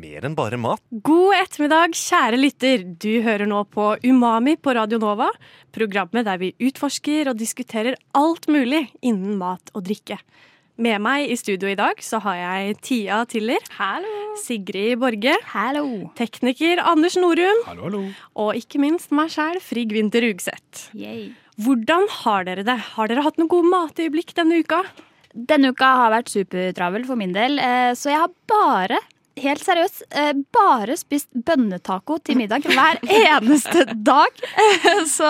Mer enn bare mat. God ettermiddag, kjære lytter. Du hører nå på Umami på Radio Nova. Programmet der vi utforsker og diskuterer alt mulig innen mat og drikke. Med meg i studio i dag så har jeg Tia Tiller. Hallo. Sigrid Borge. Hallo. Tekniker Anders Norum. Hallo, hallo. Og ikke minst meg sjæl, Frigg Winther Rugseth. Hvordan har dere det? Har dere hatt noen gode matøyeblikk denne uka? Denne uka har vært supertravel for min del, eh, så jeg har bare Helt seriøst, eh, bare spist bønnetaco til middag hver eneste dag. Så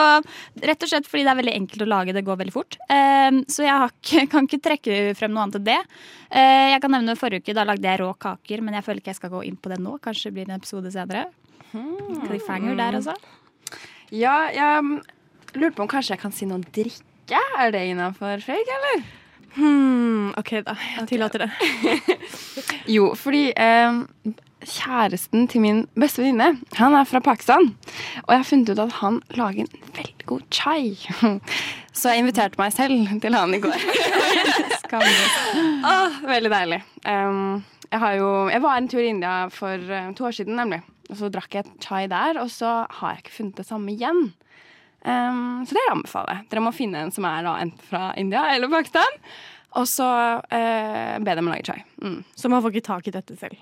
rett og slett fordi det er veldig enkelt å lage, det går veldig fort. Eh, Så jeg ikke, kan ikke trekke frem noe annet enn det. Eh, Jeg kan nevne forrige uke, da lagde jeg rå kaker, men jeg føler ikke jeg skal gå inn på det nå. Kanskje det blir en episode senere. Cliffhanger der, altså. Ja, jeg lurer lurte på om kanskje jeg kan si noe drikke. Er det innafor, fake, eller? Hmm, OK, da. Jeg tillater det. Jo, fordi eh, kjæresten til min beste venninne, han er fra Pakistan. Og jeg har funnet ut at han lager en veldig god chai. Så jeg inviterte meg selv til han i går. Åh, veldig deilig. Um, jeg, har jo, jeg var en tur i India for eh, to år siden, nemlig. Og så drakk jeg chai der, og så har jeg ikke funnet det samme igjen. Um, så det anbefaler jeg. Dere må finne en som er da enten fra India eller Pakistan. Og så uh, be dem lage chai. Mm. Så man får ikke tak i dette selv.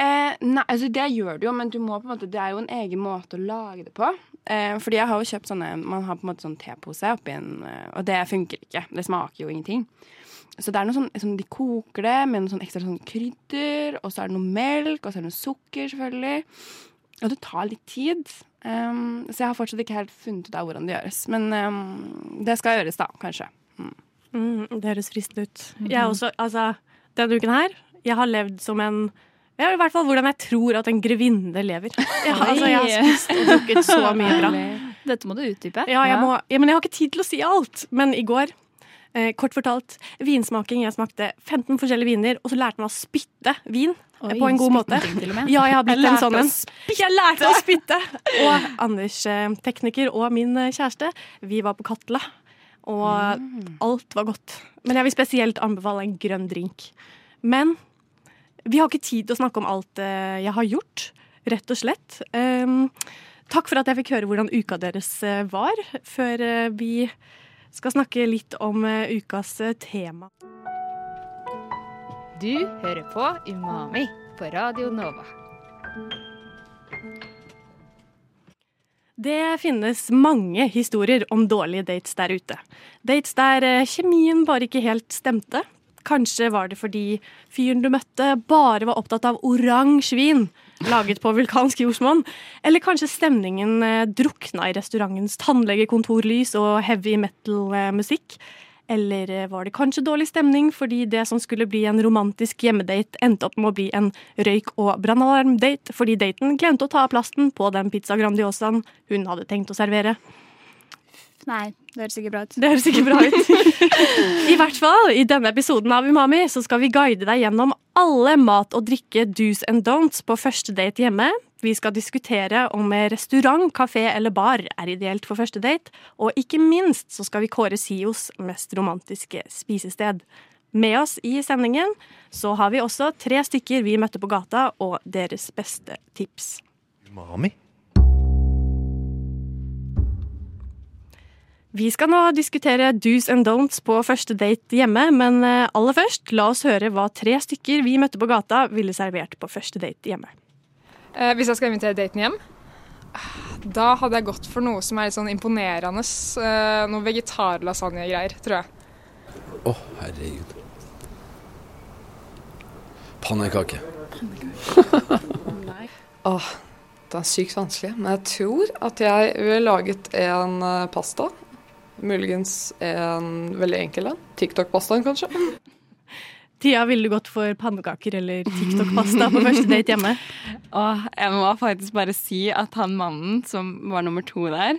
Uh, nei, altså det gjør du jo, men du må på en måte, det er jo en egen måte å lage det på. Eh, fordi jeg har jo kjøpt sånne Man har på en måte sånn tepose oppi en Og det funker ikke. Det smaker jo ingenting. Så det er noe sånn, sånn De koker det med noe sånn ekstra sånn krydder, og så er det noe melk, og så er det noe sukker, selvfølgelig. Og det tar litt tid. Um, så jeg har fortsatt ikke helt funnet ut av hvordan det gjøres. Men um, det skal gjøres, da, kanskje. Mm, det høres fristende ut. Jeg også, altså, denne uken her, jeg har levd som en ja, I hvert fall hvordan jeg tror at en grevinne lever. Ja, altså, jeg har spist og drukket så mye bra. Dette må du utdype. Ja, jeg må, ja, men jeg har ikke tid til å si alt. Men i går, eh, kort fortalt, vinsmaking. Jeg smakte 15 forskjellige viner, og så lærte man å spytte vin. Oi, på en god måte. Ja, jeg har blitt Jeg en sånn en. Jeg lærte å spytte! Og Anders, eh, tekniker, og min eh, kjæreste, vi var på Katla. Og alt var godt. Men jeg vil spesielt anbefale en grønn drink. Men vi har ikke tid til å snakke om alt eh, jeg har gjort, rett og slett. Um, takk for at jeg fikk høre hvordan uka deres eh, var, før eh, vi skal snakke litt om eh, ukas eh, tema. Du hører på Umami på Radio Nova. Det finnes mange historier om dårlige dates der ute. Dates der eh, kjemien bare ikke helt stemte. Kanskje var det fordi fyren du møtte bare var opptatt av oransje vin laget på vulkansk jordsmonn. Eller kanskje stemningen eh, drukna i restaurantens tannlegekontorlys og heavy metal-musikk. Eller eh, var det kanskje dårlig stemning fordi det som skulle bli en romantisk hjemmedate, endte opp med å bli en røyk- og brannalarm-date fordi daten glemte å ta av plasten på den pizza grandiosaen hun hadde tenkt å servere. Nei, det høres ikke bra ut. Det høres ikke bra ut. I hvert fall, i denne episoden av Umami så skal vi guide deg gjennom alle mat- og drikke do's and don'ts på første date hjemme. Vi skal diskutere om restaurant, kafé eller bar er ideelt for første date. Og ikke minst så skal vi kåre SIOs mest romantiske spisested. Med oss i sendingen så har vi også tre stykker vi møtte på gata, og deres beste tips. Umami. Vi skal nå diskutere do's and don'ts på første date hjemme, men eh, aller først, la oss høre hva tre stykker vi møtte på gata ville servert på første date hjemme. Eh, hvis jeg skal invitere daten hjem, da hadde jeg gått for noe som er litt sånn imponerende. Eh, noe vegetarlasagne-greier, tror jeg. Å, herregud. Pannekake. Åh, det er sykt vanskelig. Men jeg tror at jeg ville laget en eh, pasta. Muligens en veldig enkel en. TikTok-pastaen, kanskje. Tia, ville du gått for pannekaker eller TikTok-pasta på første date hjemme? Åh, jeg må faktisk bare si at han mannen som var nummer to der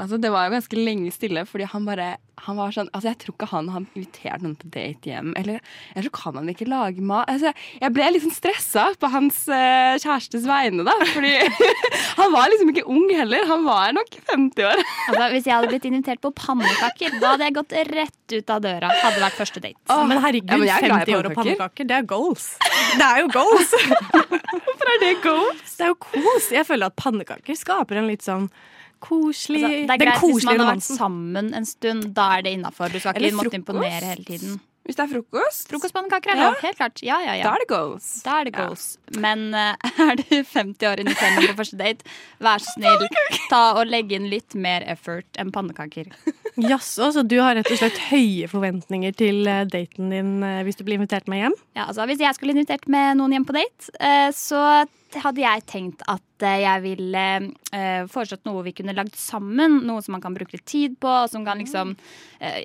Altså, det var jo ganske lenge stille, fordi han bare han var sånn, altså Jeg tror ikke han har invitert noen på date hjem. Eller, eller så kan han ikke lage mat. Altså, jeg ble liksom sånn stressa på hans uh, kjærestes vegne, da. Fordi han var liksom ikke ung heller. Han var nok 50 år. Altså, hvis jeg hadde blitt invitert på pannekaker, da hadde jeg gått rett ut av døra. Hadde vært første date. Men herregud, Ja, men jeg er glad i 50 år og pannekaker, det er goals. Det er jo goals! Hvorfor er det goals? Det er jo kos. Jeg føler at pannekaker skaper en litt sånn koselig Altså, det er Den greit hvis man har vært romansen. sammen en stund. Da er det innafor. Du skal Eller ikke måtte frokost. imponere hele tiden. Hvis det er frokost, Frokostpannekaker er Ja. lov, helt klart. Ja, ja, ja. da er det goals. Da er det goals. Men eh, er du 50 år noen på første date, vær så snill, ta og legg inn litt mer effort enn pannekaker. Jaså, så du har rett og slett høye forventninger til eh, daten din eh, hvis du blir invitert med hjem? Ja, altså Hvis jeg skulle invitert med noen hjem på date, eh, så hadde jeg tenkt at jeg ville foreslått noe vi kunne lagd sammen. Noe som man kan bruke litt tid på. Som liksom,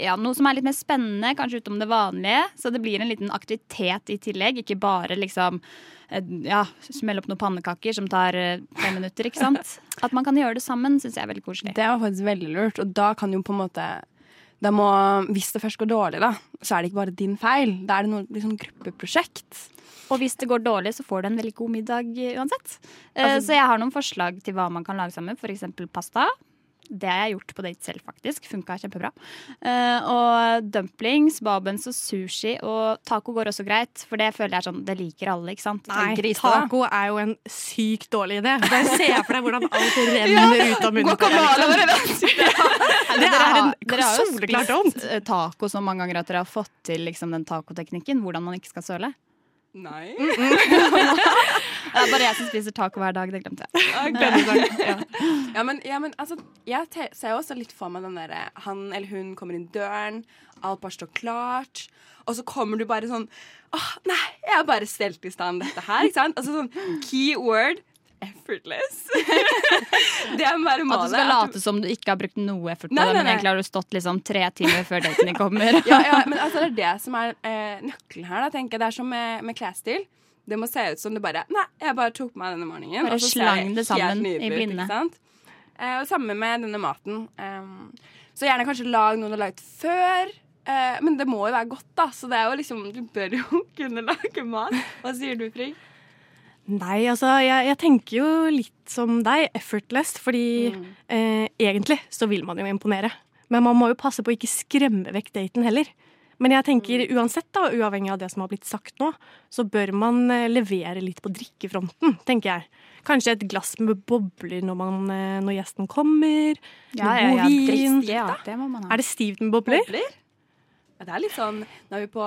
ja, noe som er litt mer spennende, kanskje utom det vanlige. Så det blir en liten aktivitet i tillegg. Ikke bare liksom ja, smelle opp noen pannekaker som tar eh, fem minutter. ikke sant? At man kan gjøre det sammen, syns jeg er veldig koselig. Det var faktisk veldig lurt. Og da kan jo på en måte da må, Hvis det først går dårlig, da, så er det ikke bare din feil. Da er det noe liksom, gruppeprosjekt. Og hvis det går dårlig, så får du en veldig god middag eh, uansett. Eh, Altså- så jeg har noen forslag til hva man kan lage sammen. F.eks. pasta. Det har jeg gjort på date selv, faktisk. Funka kjempebra. Eh, og dumplings, babens og sushi. Og taco går også greit, for det føler jeg er sånn Det liker alle, ikke sant? Nei, grise, da. taco er jo en sykt dårlig idé. Bare se for deg hvordan alt renner ut av munnen på deg. Liksom. Det er en dere har jo spist, taco så mange ganger at dere har fått til liksom, den tacoteknikken. Hvordan man ikke skal søle. Nei. Det er bare jeg som spiser taco hver dag. Det glemte jeg. Ja, men, ja, men altså, jeg ser også litt for meg den derre Han eller hun kommer inn døren, alt bare står klart, og så kommer du bare sånn Åh, nei, jeg har bare stelt i stand dette her, ikke sant? Altså sånn keyword effortless. det er bare At du skal late som du ikke har brukt noe effort på Nei, det, nei, men egentlig har du stått liksom tre timer før daten din kommer. ja, ja, men altså, det er det som er eh, nøkkelen her. Da, tenker jeg. Det er som med, med klesstil. Det må se ut som det bare Nei, jeg bare tok på meg denne morgenen. Bare og så slang det sammen i blinde. Eh, og samme med denne maten. Um, så gjerne kanskje lag noe du har laget før. Eh, men det må jo være godt, da. Så det er jo liksom Du bør jo kunne lage mat. Hva sier du, Frigg? Nei, altså, jeg, jeg tenker jo litt som deg, effortless, fordi eh, egentlig så vil man jo imponere. Men man må jo passe på å ikke skremme vekk daten heller. Men jeg tenker uansett, da, uavhengig av det som har blitt sagt nå, så bør man eh, levere litt på drikkefronten, tenker jeg. Kanskje et glass med bobler når, man, eh, når gjesten kommer. Ja, noe ja, ja, god vin. ja, det må man ha. Er det stivt med bobler? Bobler? Ja, det er litt sånn Nå er vi på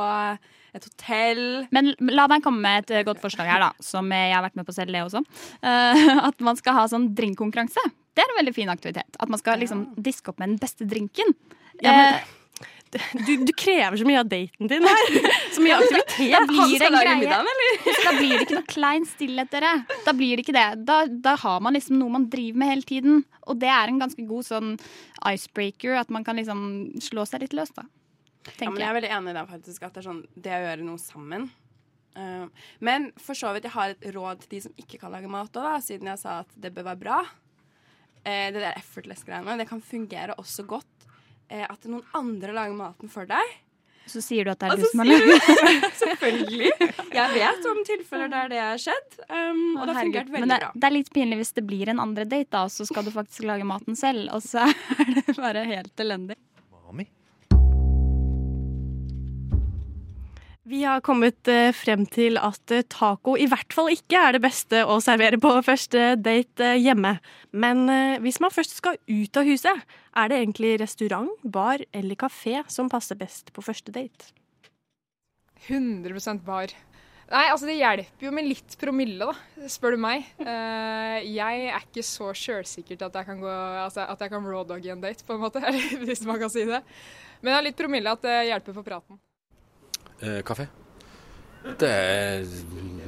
et hotell. Men la meg komme med et eh, godt forslag her, da, som jeg har vært med på selv, det også. Uh, at man skal ha sånn drinkkonkurranse. Det er en veldig fin aktivitet. At man skal liksom diske opp med den beste drinken. Ja, men- Eh, Du, du krever så mye av daten din her. Så mye aktivitet. da blir det middagen, eller? Da blir det ikke noe klein stillhet, dere. Da blir det ikke det. Da, da har man liksom noe man driver med hele tiden. Og det er en ganske god sånn icebreaker. At man kan liksom slå seg litt løs, da. Ja, men jeg er veldig enig i det, faktisk. At det er sånn Det å gjøre noe sammen. Uh, men for så vidt, jeg har et råd til de som ikke kan lage mat òg, siden jeg sa at det bør være bra. Uh, det der effortless-greiene. Det kan fungere også godt uh, at noen andre lager maten for deg. Så sier du at det er du som har lagd Selvfølgelig. Jeg vet om tilfeller der det har skjedd, um, og det har fungert veldig det, bra. det er litt pinlig hvis det blir en andre date, da, og så skal du faktisk lage maten selv, og så er det bare helt elendig. Vi har kommet eh, frem til at eh, taco i hvert fall ikke er det beste å servere på første date eh, hjemme. Men hvis man først skal ut av huset, er det egentlig restaurant, bar eller kafé som passer best på første date? 100% bar. Nei, altså Det hjelper jo med litt promille, da, spør du meg. Uh, jeg er ikke så sjølsikker til at jeg kan gå, altså, at jeg kan rawdogge en date, på en måte. Hvis man kan si det. Men jeg har litt promille at det hjelper på praten. Eh, kaffe. Det er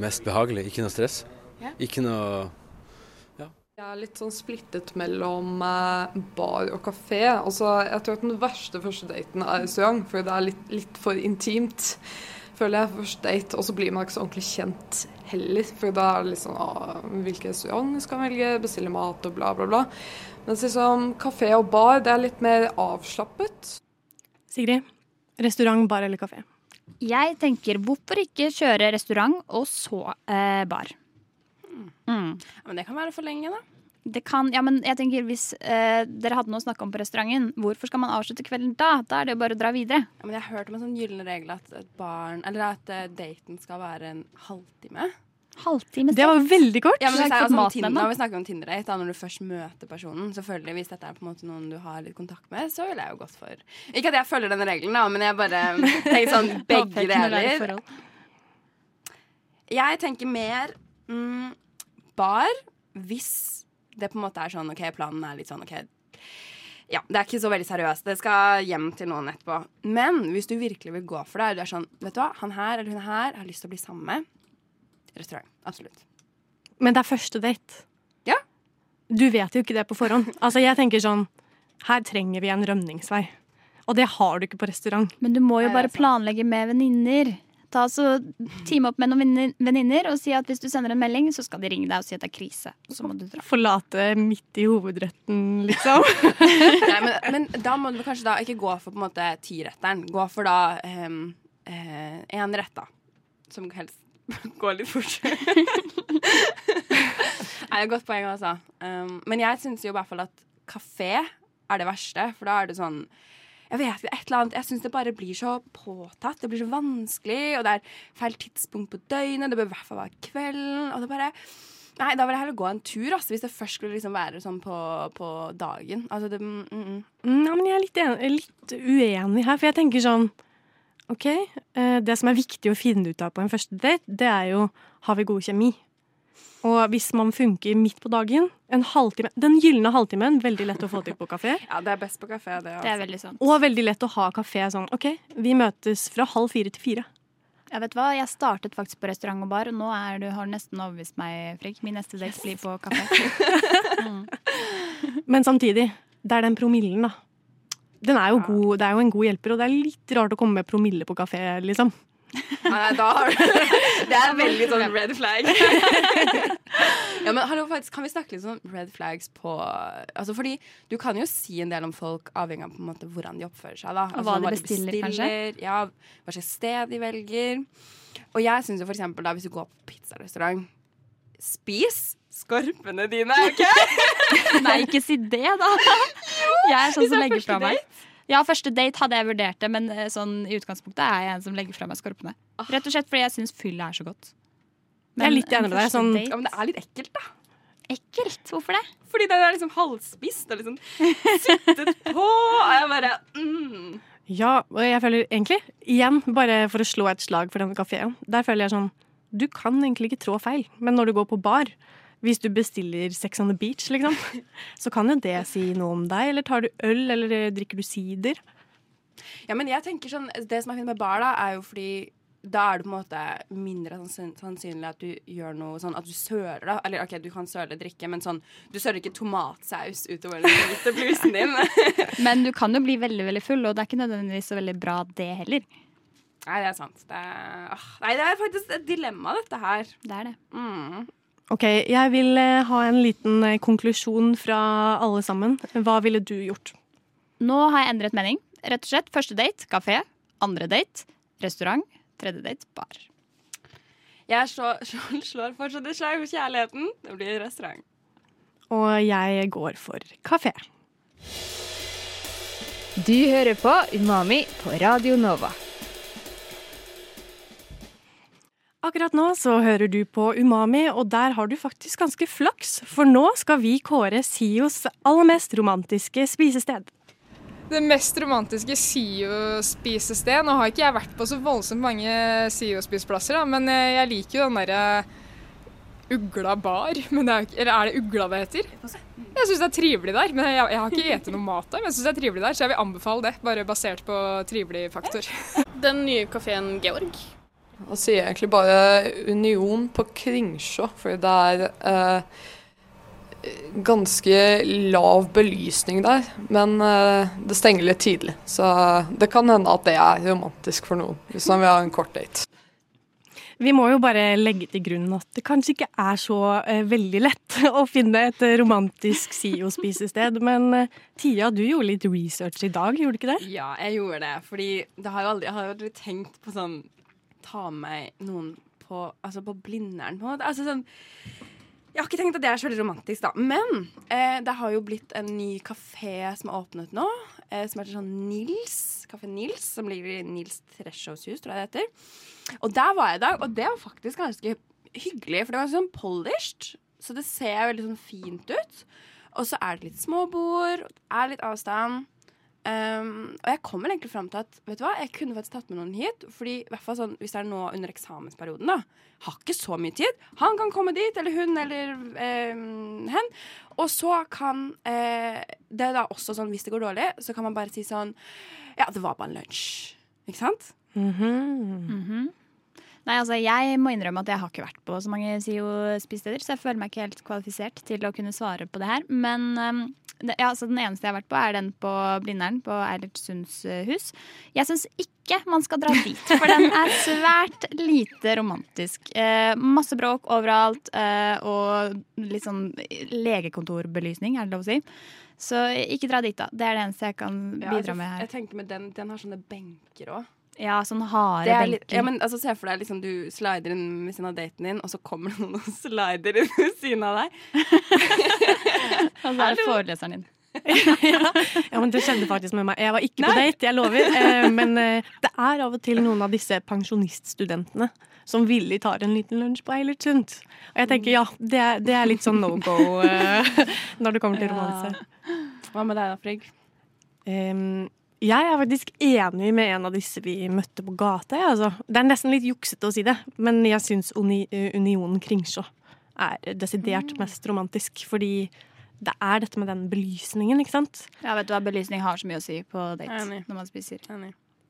mest behagelig. Ikke noe stress. Ikke noe Jeg er litt sånn splittet mellom eh, bar og kafé. Altså, jeg tror at den verste første daten er restaurant, for det er litt, litt for intimt. føler jeg, første date, og så blir man ikke så ordentlig kjent heller. For da er det litt sånn ah, hvilken restaurant skal velge, bestille mat og bla, bla, bla. Mens liksom kafé og bar, det er litt mer avslappet. Sigrid, restaurant, bar eller kafé? Jeg tenker hvorfor ikke kjøre restaurant og så eh, bar? Mm. Ja, men det kan være for lenge, da. Det kan, ja, men jeg tenker Hvis eh, dere hadde noe å snakke om på restauranten, hvorfor skal man avslutte kvelden da? Da er det jo bare å dra videre. Ja, men jeg har hørt om en sånn gyllen regel at et barn Eller at eh, daten skal være en halvtime. Halvtime Det var veldig kort. Ja, men det er altså, Tinder. Når vi snakker om Tinder-date, da, når du først møter personen Selvfølgelig, Hvis dette er på en måte noen du har litt kontakt med, så ville jeg jo gått for Ikke at jeg følger den regelen, da, men jeg bare tenker sånn begge er deler. Jeg tenker mer mm, bar hvis det på en måte er sånn OK, planen er litt sånn OK. Ja, det er ikke så veldig seriøst. Det skal hjem til noen etterpå. Men hvis du virkelig vil gå for det, og du er sånn Vet du hva, han her eller hun her har lyst til å bli sammen med Restaurant. Absolutt. Men det er første date. Ja. Du vet jo ikke det på forhånd. Altså, jeg tenker sånn Her trenger vi en rømningsvei. Og det har du ikke på restaurant. Men du må jo bare planlegge med venninner. Ta så Team opp med noen venninner- og si at hvis du sender en melding, så skal de ringe deg og si at det er krise. Så må du dra. Forlate midt i hovedretten, liksom. Nei, men, men da må du kanskje da ikke gå for på en måte tiretteren. Gå for da én um, en rett, da. Som helst går litt fort. Nei, det er godt poeng, altså. Um, men jeg syns jo i hvert fall at kafé er det verste, for da er det sånn jeg vet ikke, et eller annet, jeg syns det bare blir så påtatt. Det blir så vanskelig, og det er feil tidspunkt på døgnet. Det bør i hvert fall være kvelden. Og det bare Nei, da vil jeg heller gå en tur, altså, hvis det først skulle liksom være sånn på, på dagen. Altså, det, mm, mm. Nei, men jeg er litt, enig, litt uenig her, for jeg tenker sånn OK, eh, det som er viktig å finne ut av på en første date, det er jo har vi god kjemi. Og hvis man funker midt på dagen, en halvtime Den gylne halvtimen, veldig lett å få til på kafé. Ja, det er best på kafé, det. Det er Altså. veldig sant. Og veldig lett å ha kafé sånn OK, vi møtes fra halv fire til fire. Jeg vet hva, jeg startet faktisk på restaurant og bar, og nå er du, har du nesten overbevist meg, Frigg. Min neste date blir på kafé. Men samtidig, det er den promillen, da. Den er jo god, det er jo en god hjelper, og det er litt rart å komme med promille på kafé, liksom. Nei, da har du Det er veldig sånn red flag. ja, men hallo, faktisk, Kan vi snakke litt om red flags på Altså, fordi du kan jo si en del om folk avhengig av på en måte hvordan de oppfører seg. da. Altså, hva de bestiller, kanskje? Ja, hva slags sted de velger. Og jeg syns jo for eksempel da, hvis du går på pizzarestaurant Spis skorpene dine, OK? Nei, ikke si det, da! Jeg er sånn som er legger fra meg. Ja, første date hadde jeg vurdert det, men eh, sånn, i utgangspunktet er jeg en som legger fra meg skorpene. Rett og slett fordi jeg syns fyll er så godt. Jeg er litt enig med deg, sånn- Ja, men det er litt ekkelt, da. Ekkelt? Hvorfor det? Fordi det er liksom halvspist og liksom sittet på. Og jeg bare mm. Ja, og jeg føler egentlig, igjen, bare for å slå et slag for denne kafeen, der føler jeg sånn Du kan egentlig ikke trå feil, men når du går på bar, hvis du bestiller Sex on the Beach, liksom, så kan jo det si noe om deg. Eller tar du øl, eller eh, drikker du sider? Ja, men jeg tenker sånn Det som er fint med bar, da, er jo fordi da er det på en måte mindre sannsynlig at du gjør noe sånn at du søler, da. Eller OK, du kan søle drikke, men sånn Du søler ikke tomatsaus utover blusen din. Men du kan jo bli veldig veldig full, og det er ikke nødvendigvis så veldig bra, det heller. Nei, det er sant. Det er, åh, nei, det er faktisk et dilemma, dette her. Det er det. Mm. OK, jeg vil eh, ha en liten eh, konklusjon fra alle sammen. Hva ville du gjort? Nå har jeg endret mening. Rett og slett første date kafé. Andre date restaurant. Tredje date bar. Jeg slår, slår, slår fortsatt et slag for kjærligheten. Det blir restaurant. Og jeg går for kafé. Du hører på Umami på Radio Nova. Akkurat nå så hører du på Umami, og der har du faktisk ganske flaks, for nå skal vi kåre Sios aller mest romantiske spisested. Det mest romantiske SIO-spisested Nå har ikke jeg vært på så voldsomt mange SIO-spiseplasser, men eh, jeg liker jo den derre Ugla bar. Men det er, eller er det Ugla det heter? Jeg syns det er trivelig der. Men jeg, jeg har ikke spist noe mat der, men jeg syns det er trivelig der, så jeg vil anbefale det. Bare basert på trivelig faktor. Den nye kafeen Georg. Da sier egentlig bare Union på Kringsjå, for det er eh, ganske lav belysning der, men eh, det stenger litt tidlig. Så det kan hende at det er romantisk for noen, hvis man vil ha en kort date. Vi må jo bare legge til grunn at det kanskje ikke er så eh, veldig lett å finne et romantisk SIO-spisested. Men eh, Tia, du gjorde litt research i dag, gjorde du ikke det? Ja, jeg gjorde det. Fordi det har jo aldri, jeg har jo aldri tenkt på sånn Ta med noen på, altså på Blindern, på en måte. Altså sånn jeg har ikke tenkt at det er så veldig romantisk, da. Men eh, det har jo blitt en ny kafé som er åpnet nå. Eh, som heter sånn Nils. Kafé Nils, som ligger i Nils Treschows hus, tror jeg det heter. Og der var jeg i dag, og det var faktisk ganske hyggelig. For det var sånn polished, så det ser veldig sånn fint ut. Og så er det litt småbord, og det er litt avstand. Um, og jeg kommer egentlig fram til at vet du hva, jeg kunne faktisk tatt med noen hit. Fordi i hvert fall sånn, Hvis det er nå under eksamensperioden, da har ikke så mye tid. Han kan komme dit, eller hun, eller eh, hen. Og så kan eh, Det er da også sånn hvis det går dårlig, så kan man bare si sånn Ja, det var bare en lunsj. Ikke sant? Mhm. Nei, altså Jeg må innrømme at jeg har ikke vært på så mange SIO-spisesteder, så jeg føler meg ikke helt kvalifisert til å kunne svare på det her. Men um, det, ja, så den eneste jeg har vært på, er den på Blindern, på Eilert Sunds uh, hus. Jeg syns ikke man skal dra dit, for den er svært lite romantisk. Eh, masse bråk overalt, eh, og litt sånn legekontorbelysning, er det lov å si. Så ikke dra dit, da. Det er det eneste jeg kan Ja, bidra altså, med her. Jeg tenker med den, den har sånne benker òg. Ja, sånn harde Det er benker. ja, men altså, Se for deg liksom, du slider inn ved siden av daten din, og så kommer det noen og slider inn ved siden av deg. Og så er det foreleseren din. Ja, men Det skjedde faktisk med meg. Jeg var ikke på date, jeg lover. Eh, Men eh, det er av og til noen av disse pensjoniststudentene som villig tar en liten lunsj på Eilertsund. Og jeg tenker ja, det er, det er litt sånn no go eh, når det kommer til romanse. Hva med deg da, Frigg? Em, jeg er faktisk enig med en av disse vi møtte på gata. Ja, Altså. Det er nesten litt juksete å si det, men jeg syns Uni Unionen Kringsjå er desidert mest romantisk. Fordi det er dette med den belysningen, ikke sant. Ja, vet du hva, Belysning har så mye å si på date Enig. når man spiser.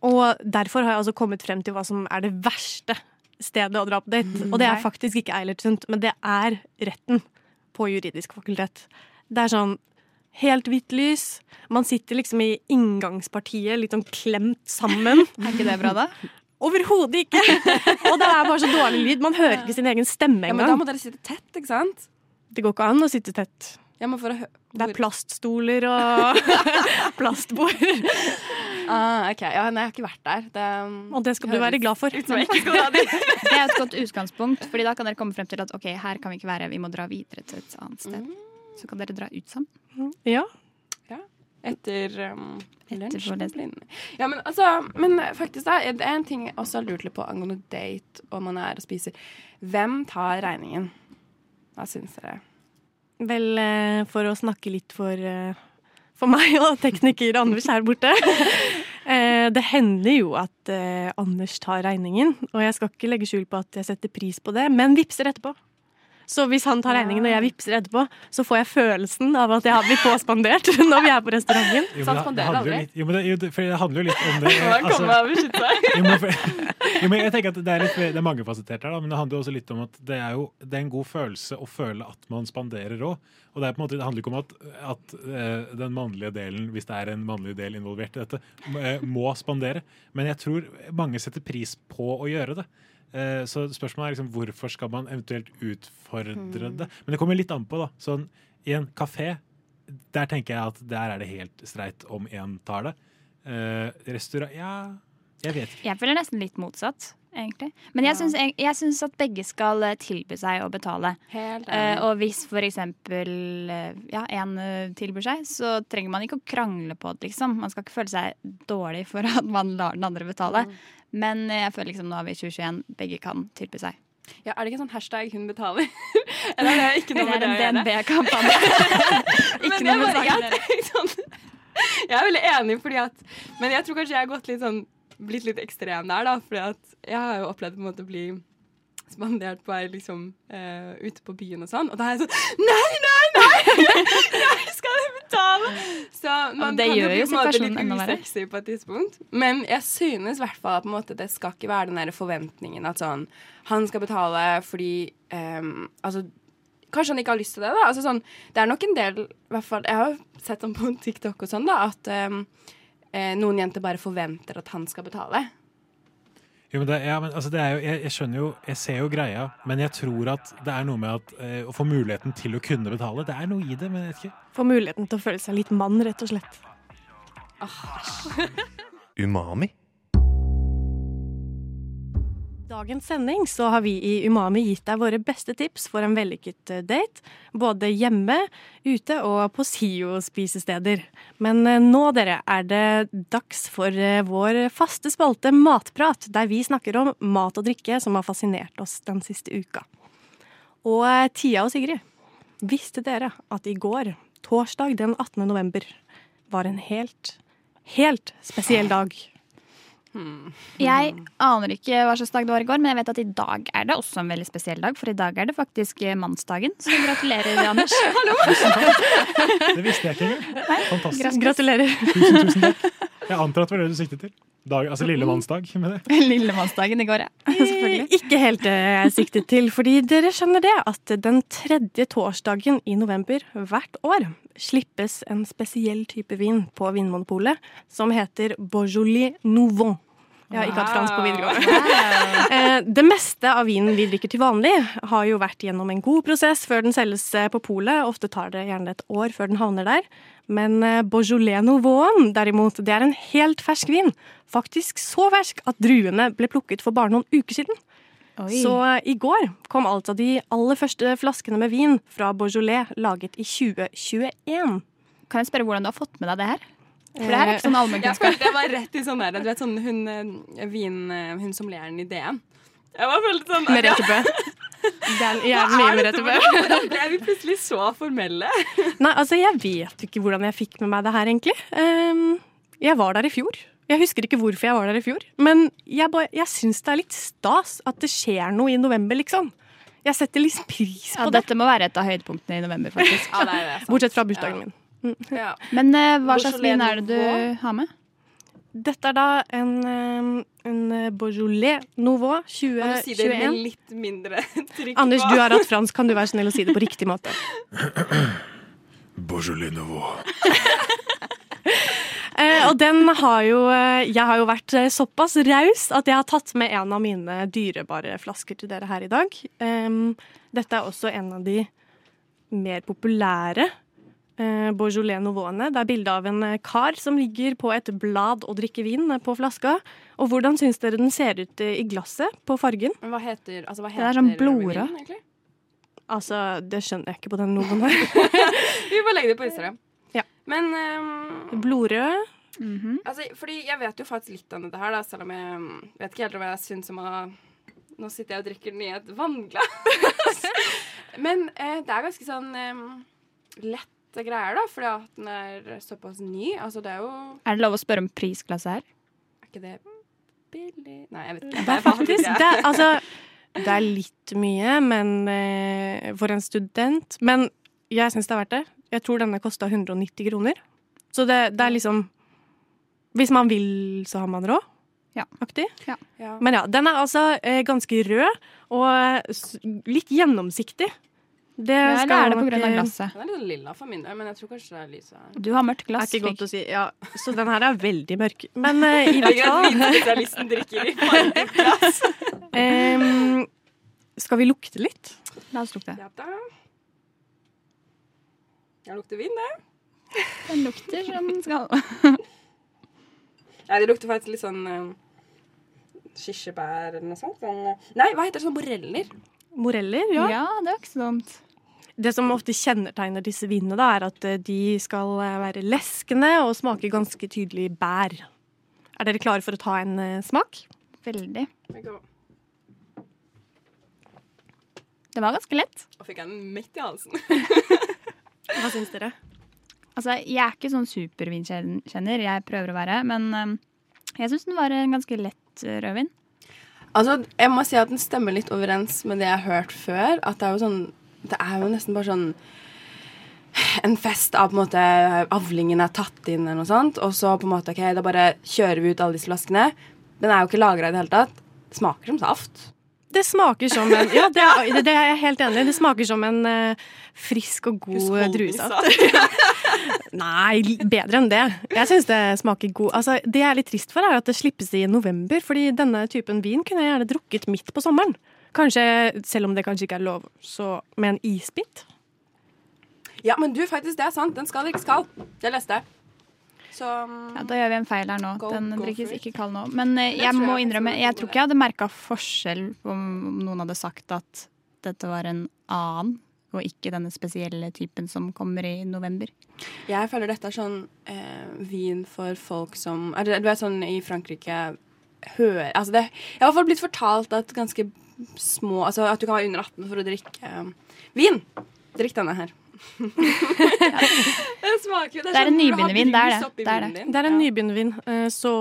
Og derfor har jeg altså kommet frem til hva som er det verste stedet å dra på date. Og det er Nei. faktisk ikke Eilertsund, men det er retten på juridisk fakultet. Det er sånn helt hvitt lys. Man sitter liksom i inngangspartiet litt sånn klemt sammen. Er ikke det bra, da? Overhodet ikke! Og det er bare så dårlig lyd. Man hører ikke sin egen stemme engang. Ja, men Da må dere sitte tett, ikke sant? Det går ikke an å sitte tett. Ja, men for å hø Det er plaststoler og plastbord. Ah, ok, ja, Nei, jeg har ikke vært der. Det, Og det skal du være glad for. Det er et godt utgangspunkt, Fordi da kan dere komme frem til at ok, her kan vi ikke være, vi må dra videre til et annet sted. Så kan dere dra ut sammen. Ja. Etter um, Etter lunsj. Ja, men altså Men faktisk, da, det er en ting jeg også har lurt litt på angående date og man er og spiser. Hvem tar regningen? Hva syns dere? Vel, eh, for å snakke litt for, eh, for meg og tekniker Anders her borte. Eh, Det hender jo at Anders tar regningen, og jeg skal ikke legge skjul på at jeg setter pris på det, men vippser etterpå. Så hvis han tar regningen og jeg vippser etterpå, så får jeg følelsen av at jeg har blitt påspandert når vi er på restauranten. Jo, men det, det handler jo litt, jo, men det, jo, det- for det handler jo litt om det. Han altså- jo, men, for, jo, men jeg tenker at Det er, litt, det er mangefasettert her, da, men det handler jo også litt om at det er jo det er en god følelse å føle at man spanderer òg. Og det, er på en måte, det handler ikke om at, at eh, den mannlige delen, hvis det er en mannlig del involvert i dette, må- eh, må spandere. Men jeg tror mange setter pris på å gjøre det. Eh, Så spørsmålet er liksom hvorfor skal man eventuelt utfordre det? Men det kommer litt an på. da. Sånn, I en kafé der tenker jeg at der er det helt streit om én tar det. Eh, restaurant Ja, jeg vet ikke. Jeg føler nesten litt motsatt, egentlig. Men jeg syns, jeg, jeg syns at begge skal eh, tilby seg å betale. Helt enig. og hvis for eksempel uh, ja, en tilbyr seg, så trenger man ikke å krangle på det, liksom. Man skal ikke føle seg dårlig for at man lar den andre betale. Men eh, jeg føler liksom nå har vi i 2021, begge kan tilby seg. Ja, er det ikke sånn hashtag 'hun betaler'? Eller er det ikke noe Det med gjøre? det en å gjøre? DNB-kampanje. Men Ikke noe med saken jeg tenker sånn, Jeg er veldig enig, fordi at Men jeg tror kanskje jeg har gått litt sånn blitt litt ekstrem der, da. For jeg har jo opplevd på en måte å bli spandert på ei liksom uh, ute på byen og sånn. Og da er jeg sånn Nei, nei, nei! Jeg skal betale! Så man det kan jo bli på en måte litt usexy på et tidspunkt. Men jeg synes i hvert fall at måte, det skal ikke være den der forventningen at sånn Han skal betale fordi um, Altså kanskje han ikke har lyst til det. da. Altså sånn, Det er nok en del hvert fall, Jeg har sett ham på TikTok og sånn da, at um, eh, noen jenter bare forventer at han skal betale. Jo, men det, ja, men altså det er jo, jeg, jeg skjønner jo, jeg ser jo greia, men jeg tror at det er noe med at eh, å få muligheten til å kunne betale, det er noe i det, men jeg vet ikke. Få muligheten til å føle seg litt mann, rett og slett. Umami. Dagens sending så har vi i Umami gitt deg våre beste tips for en vellykket eh, date. Både hjemme, ute og på SIO-spisesteder. Men eh, nå, dere, er det dags for eh, vår faste spalte Matprat, der vi snakker om mat og drikke som har fascinert oss den siste uka. Og Tia og Sigrid, visste dere at i går, torsdag den 18. november, var en helt, helt spesiell dag? Jeg aner ikke hva slags dag det var i går, men jeg vet at i dag er det også en veldig spesiell dag. For i dag er det faktisk eh, mannsdagen. Så gratulerer, Anders. Det visste jeg ikke engang. Fantastisk. Gratulerer. Tusen, tusen takk. Jeg antar at det var det du siktet til. Dag, altså lillemannsdag med det. Lillemannsdagen i går, ja. Selvfølgelig. Ikke helt det jeg siktet til, fordi dere skjønner det at den tredje torsdagen i november hvert år slippes en spesiell type vin på Vinmonopolet som heter Beaujolais Nouveau. Jeg har ikke hatt fransk på videregående. Eh, Det meste av vinen vi drikker til vanlig, har jo vært gjennom en god prosess før den selges eh, på polet. Ofte tar det gjerne et år før den havner der. Men eh, Beaujolais Nouveau derimot, det er en helt fersk vin. Faktisk så fersk at druene ble plukket for bare noen uker siden. Oi. Så i går kom altså de aller første flaskene med vin fra Beaujolais laget i 2021. Kan jeg spørre hvordan du har fått med deg det her? For det her er ikke sånn Jeg allmennkunnskap. følte jeg var rett i sånn der, du vet sånn hun, eh, vin, eh, hun som ler i DN. Jeg var veldig sånn Merete Bø. Det jævlig mye Merete Bø. Hvordan ble vi plutselig så formelle? Nei, altså jeg vet ikke hvordan jeg fikk med meg det her, egentlig. Um, jeg var der i fjor. Jeg husker ikke hvorfor jeg var der i fjor, men jeg, bare- jeg syns det er litt stas at det skjer noe i november, liksom. Jeg setter litt pris Ja, på det. dette må være et av høydepunktene i november, faktisk. Ja, det er det. Bortsett fra bursdagen min. Ja. Men eh, hva slags vin er det du har med? Dette er da en, en Beaujolais Nouveau Kan du si det med 2021. litt mindre trykk Anders, du har hatt fransk. Kan du være snill å si det på riktig måte? Beaujolais Nouveau. Eh, og den har jo eh, Jeg har jo vært eh, såpass raus at jeg har tatt med en av mine dyrebare flasker til dere her i dag. Um, dette er også en av de mer populære eh, Beaujolais Nouveauene. Det er bilde av en eh, kar som ligger på et blad og drikker vin eh, på flaska. Og hvordan syns dere den ser ut eh, i glasset på fargen? Men hva heter, altså, hva Det er sånn blodrød. Altså, det skjønner jeg ikke på den noen her. Vi bare legger det på Instagram. Ja. Men um, Blodrød. Mhm. altså, fordi jeg vet jo faktisk litt om dette her, da, selv om jeg mm, vet ikke helt om jeg syns om å Nå sitter jeg og drikker den i et vannglass. Men eh, det er ganske sånn um, lette greier, da, fordi at den er såpass ny. Altså, det er jo Er det lov å spørre om prisklasse her? Er ikke det billig Nei, jeg vet ikke. Det er faktisk det er, altså, det er litt mye men, eh, for en student. Men jeg syns det er verdt det. Jeg tror denne kosta 190 kroner. Så det, det er liksom Hvis man vil, så har man råd. Ja. Aktig. Ja. Men ja, den er altså eh, ganske rød og litt gjennomsiktig. Det Ja, eller er det av eh, glasset? Den er litt lilla for min del, men jeg tror kanskje det er lyset. Du har mørkt glass. er ikke godt å si. Ja, så den her er veldig mørk. Men uh, i hvert fall vinspesialisten drikker i farget glass. em, Skal vi lukte litt? La oss lukte. Ja da. Jeg lukter vin, det. Den lukter som den skal. Nei, det lukter faktisk litt sånn uh, kirsebær eller noe sånt. Sånn, uh, nei, hva heter det? Sånn moreller? Moreller, ja. Ja, det var ikke så dumt. Det som ofte kjennetegner disse vinene, da, er at eh, de skal eh, være leskende og smake ganske tydelig bær. Er dere klare for å ta en eh, smak? Veldig. Det var ganske lett. Da fikk jeg den midt i halsen. Hva syns dere? Altså, jeg er ikke sånn supervinkjenner, jeg prøver å være, men jeg syns den var en ganske lett rødvin. Altså, jeg må si at den stemmer litt overens med det jeg har hørt før. At det er jo sånn Det er jo nesten bare sånn en fest av på en måte avlingen er tatt inn eller noe sånt, og så på en måte, ok, da bare kjører vi ut alle disse flaskene. Den er jo ikke lagra i det hele tatt. Det smaker som saft. Det smaker som en Ja, det er, det er jeg helt enig i. Det smaker som en uh, frisk og god druesaft. Nei, bedre enn det. Jeg syns det smaker god Altså, Det jeg er litt trist for, er at det slippes i november. Fordi denne typen vin kunne jeg gjerne drukket midt på sommeren. Kanskje, Selv om det kanskje ikke er lov, så med en isbit. Ja, men du, faktisk, det er sant. Den skal drikkes skal. Det leste jeg. Så Ja, da gjør vi en feil her nå. Go- Den drikkes ikke kald nå. Men eh, jeg må innrømme, jeg tror ikke jeg hadde merka forskjell om noen hadde sagt at dette var en annen, og ikke denne spesielle typen som kommer i november. Jeg føler dette er sånn eh, vin for folk som er det, Du vet sånn i Frankrike hører altså det, Jeg har i hvert fall blitt fortalt at ganske små Altså at du kan være under 18 for å drikke um, vin. Drikk denne her. det smaker jo Det er en sånn nybegynnervin, det er det. Det er det. Det er en nybegynnervin, eh, så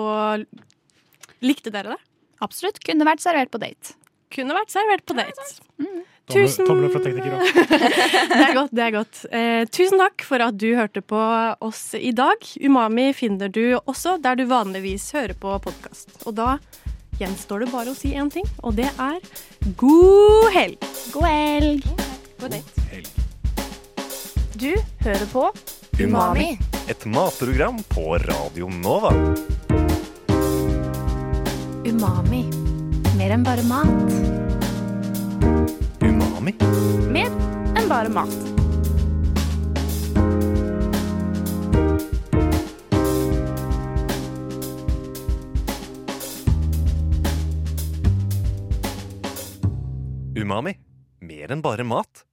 Likte dere det? Absolutt. Kunne vært servert på date. Kunne vært servert på date. Tomler, Tusen tomler fra teknikere. Det er godt. det er godt. Eh, tusen takk for at du hørte på oss i dag. Umami finner du også der du vanligvis hører på podkast. Og da gjenstår det bare å si én ting, og det er god helg. God helg. God helg. Du hører på Umami. Et matprogram på Radio Nova. Umami. Mer enn bare mat. Umami. Mer enn bare mat. Umami. Mer enn bare mat.